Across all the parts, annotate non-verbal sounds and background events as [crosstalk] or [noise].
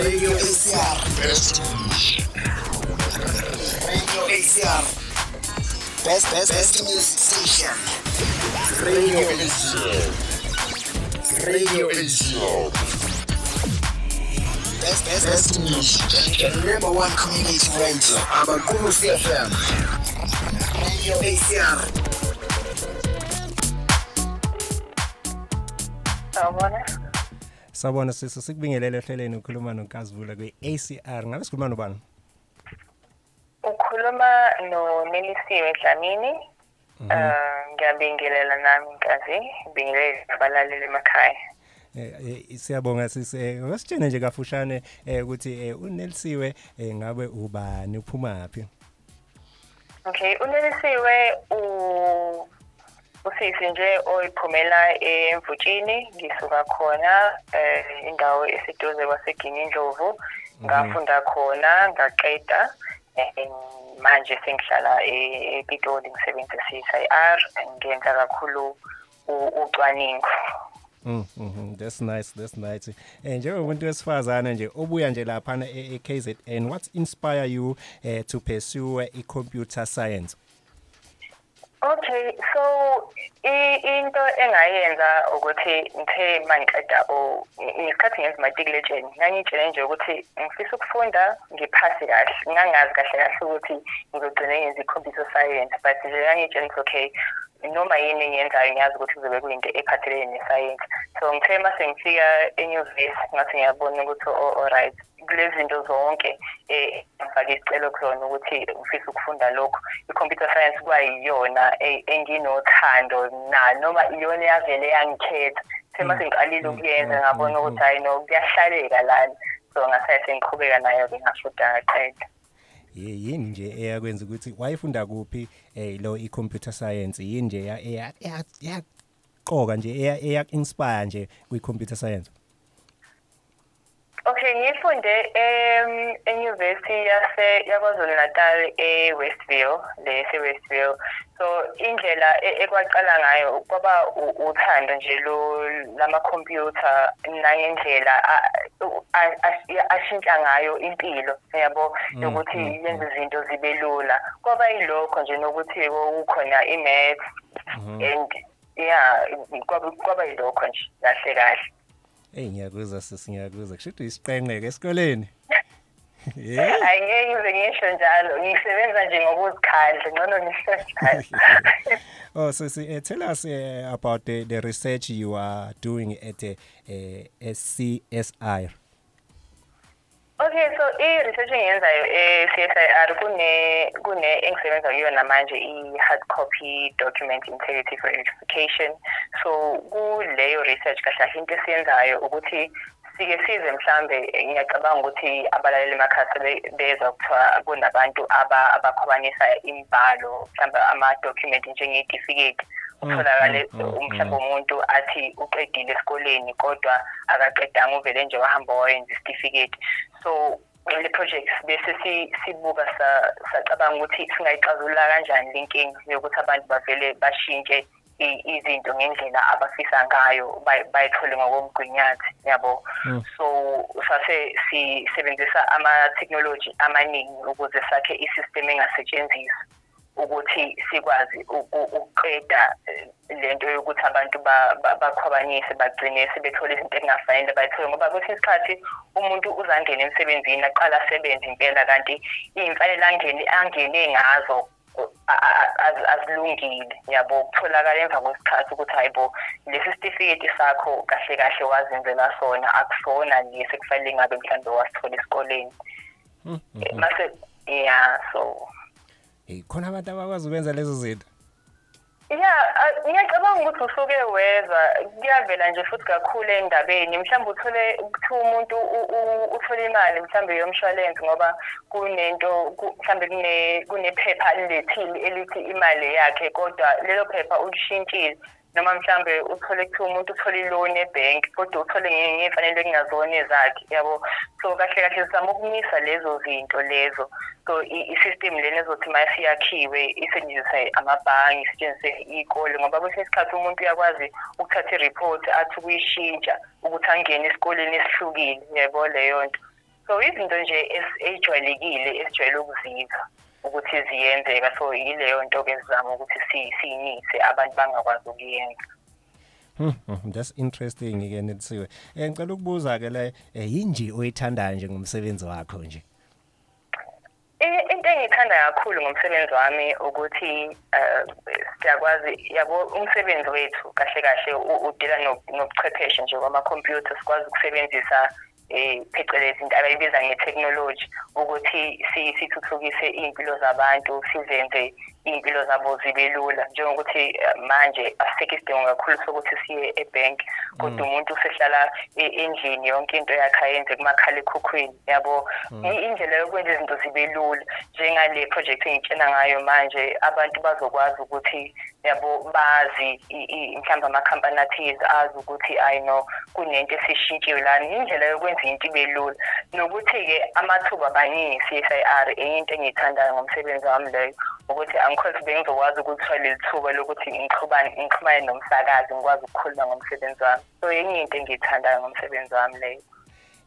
Radio ACR. Best Radio ACR. Best, best, best music station. Radio ACR. Radio ACR. Best, best, best music. And number one community radio. Abakulu CFM. Radio ACR. Sawubona. Sabona sisi sikubingelele ehleleni ukhuluma nonkazivula kwe-ACR ngabe sikhuluma nobani? Ukhuluma noNelisiwe Dlamini. Eh ngiyabingelela nami nkazi, ngibingelele abalaleli emakhaya. eh eh, siyabonga sisi. Eh, ngasitshene nje kafushane eh, ukuthi eh, uNelsiwe eh, ngabe ubani? Uphuma phi Okay, uNelisiwe u usisi nje oyiphumela emvutshini ngisuka khona eh indawo eseduze kwaseGinindlovu ngafunda khona ngaqeda eh, manje sengihlala e- ePitoli ngisebenzisa i-CSIR ngenza kakhulu u- ucwaningo. Mm, mhm, that's nice that's nice. Eh njengomuntu wesifazana nje obuya nje lapha eKZN what inspire you eh, to pursue i computer science? Okay, so into engayenza ukuthi ngithe mangiqeda o ngesikhathi ngenza matriculation ngangitshele nje ukuthi ngifisa ukufunda ngiphasi kahle ngangazi kahle kahle ukuthi ngizogcina ngenza i-computer science but nje ngangitshele ukuthi okay noma yini engiyenzayo ngiyazi ukuthi kuzobe kuyinto ephathelene nesayensi so ngithe mase ngifika enyuvesi ngathi ngiyabona ukuthi o- alright kulezi zinto zonke eh ngifake isicelo kuzona ukuthi ngifisa ukufunda lokho i-computer science kwayiyona eh, enginothando na noma iyona yavele yangikhetha. Sema sengiqalile ukuyenza ngabona ukuthi hayi no kuyahlaleka lana. So ngasaye sengiqhubeka nayo-ke ngafunda ngaqeda Ye- yini nje eyakwenza ukuthi wayefunda kuphi? Eh lo i computer science yini nje ya- eya- eya- yaqoka nje eya eya inspire nje kwi computer science Okay, ngifunde em eNyuvesi yase yaKwaZulu Natal eWestville, lese Westville. So indlela e- ekwaqala ngayo kwaba uthando nje lo lama computer nangendlela ashintsha ngayo impilo yabo yokuthi yenze izinto zibe lula. Kwaba yilokho nje nokuthi kukhona imath and yeah kwaba kwaba yilokho nje kahle kahle. Hey ngiyakuzwa sisi ngiyakuzwa kushuthi isiqenqeke esikoleni yeah Hayi ngeke ngize ngisho njalo ngisebenza nje ngokuzikhandla ngcono ngisho njalo oh sisi uh, tell us uh, about the, the research you are doing at uh, uh, SCSI Okay so i-research engiyenzayo e-CSIR kune kune engisebenza kuyona manje i-hard copy document integrity verification. So kuleyo research kahle kahle into esiyenzayo ukuthi sike size mhlambe eh, ngiyacabanga ukuthi abalaleli emakhaya sebe- bezwa kuthiwa kunabantu aba- abakhwabanisa imbalo mhlambe ama-document njengeyitifiketi utholakale mm, mm, mhlawumbe umuntu athi uqedile esikoleni kodwa akaqedanga uvele nje wahamba wayenza isitifiketi so le project bese si- sibuka sa- sacabanga ukuthi singayixazulula kanjani le nkinga yokuthi abantu bavele bashintshe i- izinto ngendlela abafisa ngayo bay- bayithole ngokomgwinyathi yabo? So sase sisebenzisa ama-technology amaningi ukuze sakhe i-system engasetshenziswa. Ukuthi sikwazi uku- ukuqeda eh, lento yokuthi abantu ba- ba- bakhwabanise bagcine sebethola izinto ekungafanele bayithole ngoba kwesinye isikhathi umuntu uzangena emsebenzini aqala asebenze impela kanti iy'mfanele angene angene ngazo azilungile yabo? Kutholakala emva kwesikhathi ukuthi hayi bo lesi sitifiketi sakho kahle kahle wazenzela sona akusona lesi kufanele ngabe mhlawumbe wasithola esikoleni. Mase yeah so hey khona abantu abakwazi ukwenza lezo zinto? Ya a- ngiyacabanga ukuthi usuke wezwa kuyavela nje futhi kakhulu endabeni. Mhlawumbe uthole kuthiwa umuntu u- u- uthole imali mhlawumbe yomshwalense ngoba kunento ku- mhlawumbe kune kunephepha lilethile elithi imali yakhe kodwa lelo phepha ulishintshile. Noma mhlambe uthole kuthiwa umuntu uthole iloni ebhenki kodwa uthole nge- ngey'fanele kungazona ezakhe yabo? So kahle kahle sizama ukumisa lezo zinto lezo. So i- i-system lena ezothi uma siyakhiwe isetshenziswe amabhange isetshenziswe iy'kole ngoba kwesinye isikhathi umuntu uyakwazi ukuthatha i-report athi ukuyishintsha ukuthi angene esikoleni esihlukile yabo? Leyo nto. So izinto nje ezi- ejwayelekile esijwayele ukuzizwa ukuthi ziyenzeka so yileyo nto ke sizama ukuthi si- siyinise abantu bangakwazi ukuyenza Hmm, hmm, that's interesting ke nethiwe. Eh ngicela ukubuza ke la eh yinji oyithandayo nje ngomsebenzi wakho nje. I- into engiyithanda kakhulu ngomsebenzi wami ukuthi eh, siyakwazi yabo umsebenzi wethu kahle kahle u- udila no- nobuchwepheshe nje kwamakhompyutha sikwazi ukusebenzisa eh phecelezi into abayibiza nge-technology ukuthi si- sithuthukise iy'mpilo zabantu sizenze iy'mpilo zabo zibe lula. Njengokuthi eh, manje asisekho isidingo kakhulu sokuthi siye ebhenki kodwa umuntu usehlala e- endlini yonke into yakhe ayenze kumakhalekhukhwini yabo? I- indlela yokwenza izinto zibe lula. Njengale project engitshena ngayo manje abantu bazokwazi ukuthi yabo bazi i- i- mhlawumbe amakhampani athize azi ukuthi i know kunento esishintshiwe lana. Indlela yokwenza into ibe lula. Nokuthi-ke amathuba abaningi i-CSIR enye into engiyithandayo ngomsebenzi wami leyo ukuthi angikhothi bengizokwazi ukuthola leli thuba lokuthi ngixhubane ngixhumane nomsakazi ngikwazi ukukhuluma ngomsebenzi wami. So enye into engiyithandayo ngomsebenzi wami leyo.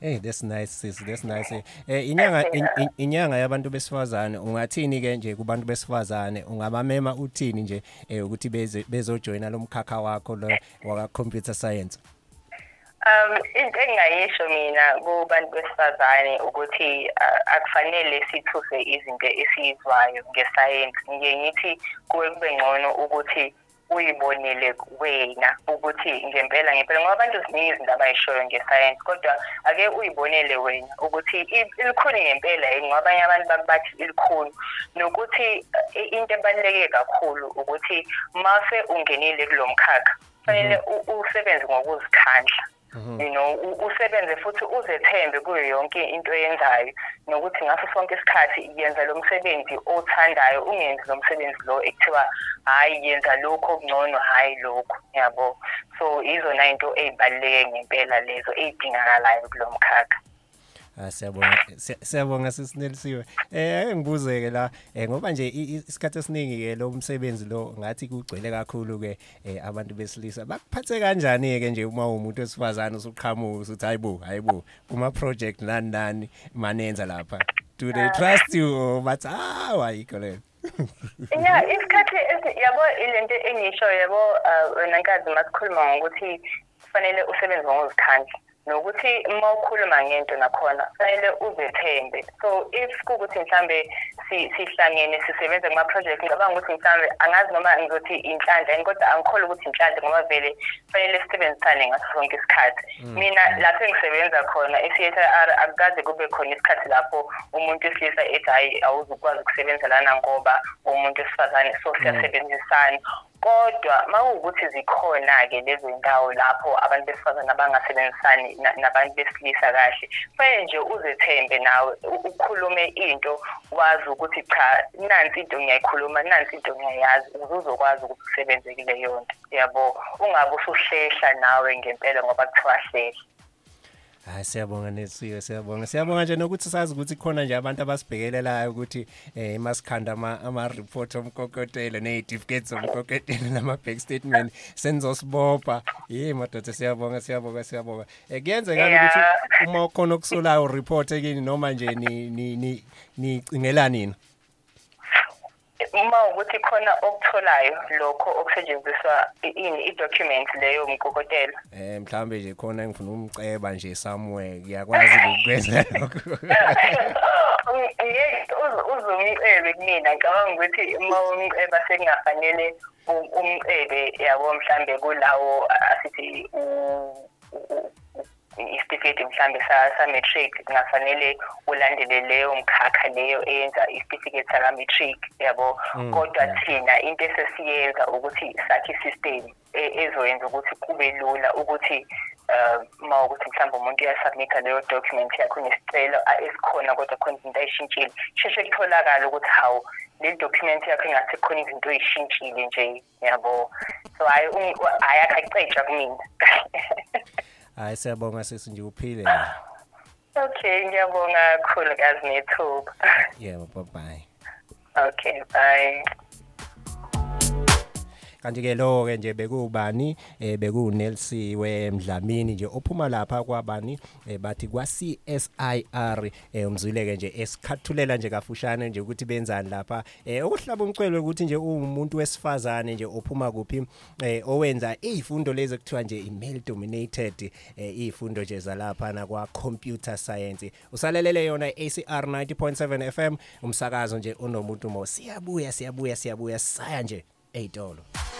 Hey that's nice sis that's nice. Eh inyanga in- in- inyanga yabantu besifazane ungathini ke nje kubantu besifazane? Ungabamema uthini nje eh ukuthi beze bezojoina lomkhakha wakho lo waka computer science. Um into engingayisho mina kubantu besifazane ukuthi uh, akufanele sithuse izinto esiyizwayo ngesayensi. Ngiye ngithi kuwe kube ngcono ukuthi uyibonele wena ukuthi ngempela ngempela ngoba abantu ziningi izinto abayishoyo ngesayensi kodwa ake uyibonele wena ukuthi ilikhuni ngempela yini ngoba abanye abantu bakubathi ilikhuni nokuthi uh, into ebaluleke kakhulu ukuthi mase ungenile kulo mkhakha kufanele u- usebenze ngokuzikhandla. You know usebenze futhi uzethembe kuyo yonke into oyenzayo nokuthi ngaso sonke isikhathi yenza lo msebenzi othandayo ungenzi lo msebenzi lo ekuthiwa hhayi yenza lokhu okungcono hhayi lokhu yabo? So izona into ey'baluleke ngempela lezo ey'dingakalayo kulo mkhakha. Siyabonga siya- siyabonga sisinelisiwe. Eh ake ngibuzeke la eh ngoba nje i- i- isikhathi esiningi ke lo msebenzi lo ngathi kugcwele kakhulu ke eh abantu besilisa bakuphathe kanjani ke nje uma umuntu wesifazane usuqhamuka usuthi hayibo hayibo kuma project nani nani manenza lapha. Do they trust you or bathi ah wayikho le? [laughs] ya isikhathi esi- yabo ilento engisho yabo uh, wena nkazi masikhuluma ngokuthi kufanele usebenze ngozikhandla nokuthi uma ukhuluma ngento nakhona kufanele uzethembe. So if kuwukuthi mhlambe si- sihlangene sisebenza kuma-project ngicabanga ukuthi mhlambe angazi noma ngizothi inhlanhla yini kodwa angikholwa ukuthi inhlanhla ngoba vele kufanele sisebenzisane ngaso sonke isikhathi. Mina lapho engisebenza khona e-CSIR akukaze kube khona isikhathi lapho umuntu wesilisa ethi hhayi awuzukwazi ukusebenza lana ngoba umuntu wesifazane so siyasebenzisana. Kodwa uma kuwukuthi zikhona-ke lezo ndawo lapho abantu besifazane abangasebenzisani na- nabantu besilisa kahle kufanele nje uzethembe nawe u- ukhulume into wazi ukuthi cha nansi into ngiyayikhuluma nansi into ngiyayazi ukuze uzokwazi ukuthi usebenze kuleyo nto yabo ungabe usuhlehla nawe ngempela ngoba kuthiwa hlehla. Hayi siyabonga nesiwe siyabonga siyabonga nje nokuthi sazi ukuthi khona nje abantu abasibhekelelayo ukuthi eh masikhanda ama ama report omkokotelo nezitificates omkokotelo nama bank statement senzosibopha hey madoda siyabonga siyabonga siyabonga eh kuyenzeka Yeah. ukuthi uma khona okusolayo report ekini noma nje ni ni ni nicingela nini uma ukuthi khona okutholayo lokho okusetshenziswa i- ini i-document leyo mkokotelo. Eh mhlambe nje khona ngifuna umceba nje somewhere ngiyakwazi ukwenza lokho. Ngeke uzumcebe kumina. Ngicabanga ukuthi uma umceba sekungafanele u- umcebe yabo mhlambe kulawo asithi u- u- u- isitifiketi mhlambe sa- sa-matric kungafanele ulandele leyo mkhakha leyo eyenza isitifiketi saka-matric yabo? Kodwa thina into esesiyenza ukuthi sakhe isystem e- ezoyenza ukuthi kube lula ukuthi um uma ukuthi mhlawumbe umuntu uyasubmitha leyo document yakho nesicelo esikhona kodwa khona izinto ayishintshile sheshe kutholakala ukuthi hawu le document yakho engathi khona izinto ey'shintshile nje yabo? So hhayi hhayi akaceja kumina. [laughs] hayi siyabonga sisi nje uphile okay ngiyabonga kakhulu kazi nethuba yebo bye bye okay bye. Kanti ke lo ke nje bekubani eh bekunelsiwe Mdlamini nje ophuma lapha kwabani eh, bathi kwa CSIR eh, umzwile ke nje esikhathulela nje kafushane nje ukuthi benzani lapha. Eh ukuhlaba umcwele ukuthi nje umuntu wesifazane nje ophuma kuphi eh owenza izifundo lezi ekuthiwa nje i-male dominated eh izifundo nje zalapha na kwa computer science. Usalelele yona ACR 90.7 FM umsakazo nje onomuntu mo. Siyabuya siyabuya siyabuya saya nje eyitolo